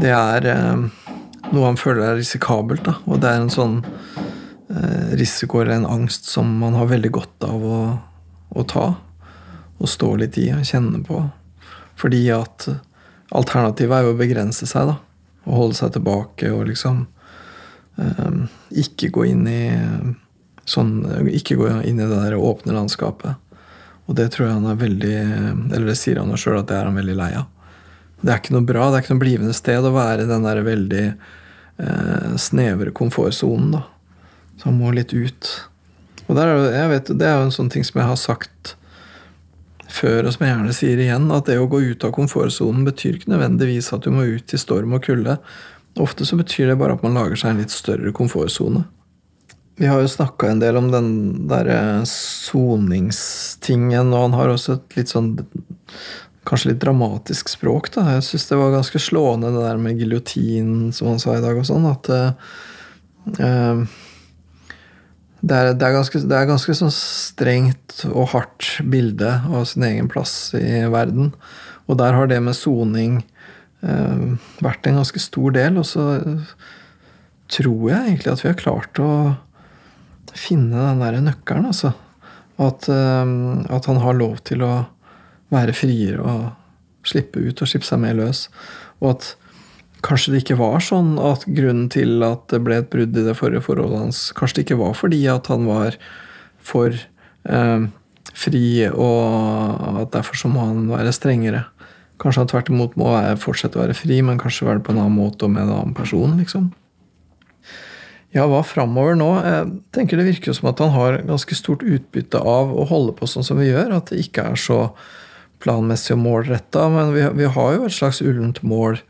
[SPEAKER 2] det er eh, noe han føler er risikabelt. Da. Og det er en sånn eh, risiko eller en angst som man har veldig godt av å, å ta. Og stå litt i og kjenne på. Fordi at alternativet er jo å begrense seg, da. Og holde seg tilbake og liksom eh, ikke gå inn i sånn, Ikke gå inn i det der åpne landskapet. Og det tror jeg han er veldig Eller det sier han jo sjøl at det er han veldig lei av. Det er ikke noe bra, det er ikke noe blivende sted å være i den der veldig eh, snevre komfortsonen. Så han må litt ut. Og der, er jeg vet, det er jo en sånn ting som jeg har sagt før, og som jeg gjerne sier igjen, at det å gå ut av komfortsonen betyr ikke nødvendigvis at du må ut i storm og kulde. Ofte så betyr det bare at man lager seg en litt større komfortsone. Vi har jo snakka en del om den derre soningstingen, og han har også et litt sånn Kanskje litt dramatisk språk, da. Jeg syns det var ganske slående det der med giljotin, som han sa i dag, og sånn, at eh, eh, det er, det, er ganske, det er ganske sånn strengt og hardt bilde av sin egen plass i verden. Og der har det med soning eh, vært en ganske stor del. Og så tror jeg egentlig at vi har klart å finne den der nøkkelen, altså. At, eh, at han har lov til å være friere og slippe ut og slippe seg mer løs. Og at kanskje det ikke var sånn at grunnen til at det ble et brudd i det forrige forholdet hans, kanskje det ikke var fordi at han var for eh, fri, og at derfor så må han være strengere. Kanskje han tvert imot må fortsette å være fri, men kanskje være på en annen måte og med en annen person. liksom. Ja, hva framover nå? Jeg tenker Det virker som at han har ganske stort utbytte av å holde på sånn som vi gjør. At det ikke er så planmessig og målretta. Men vi, vi har jo et slags ullent mål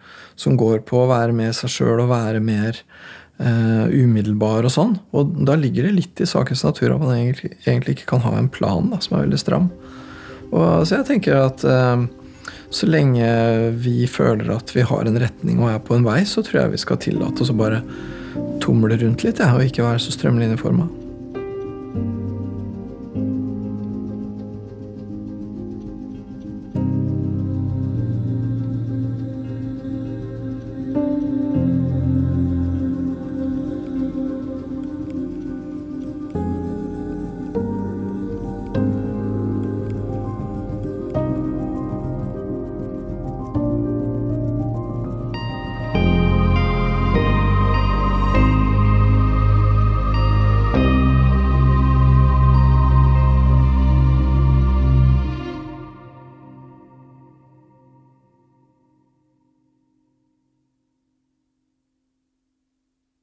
[SPEAKER 2] som går på å være med seg sjøl og være mer eh, umiddelbar og sånn. Og da ligger det litt i sakens natur at man egentlig, egentlig ikke kan ha en plan da, som er veldig stram. Og, så jeg tenker at eh, så lenge vi føler at vi har en retning og er på en vei, så tror jeg vi skal tillate oss å bare tumle rundt litt jeg, og ikke være så strømlinjeforma.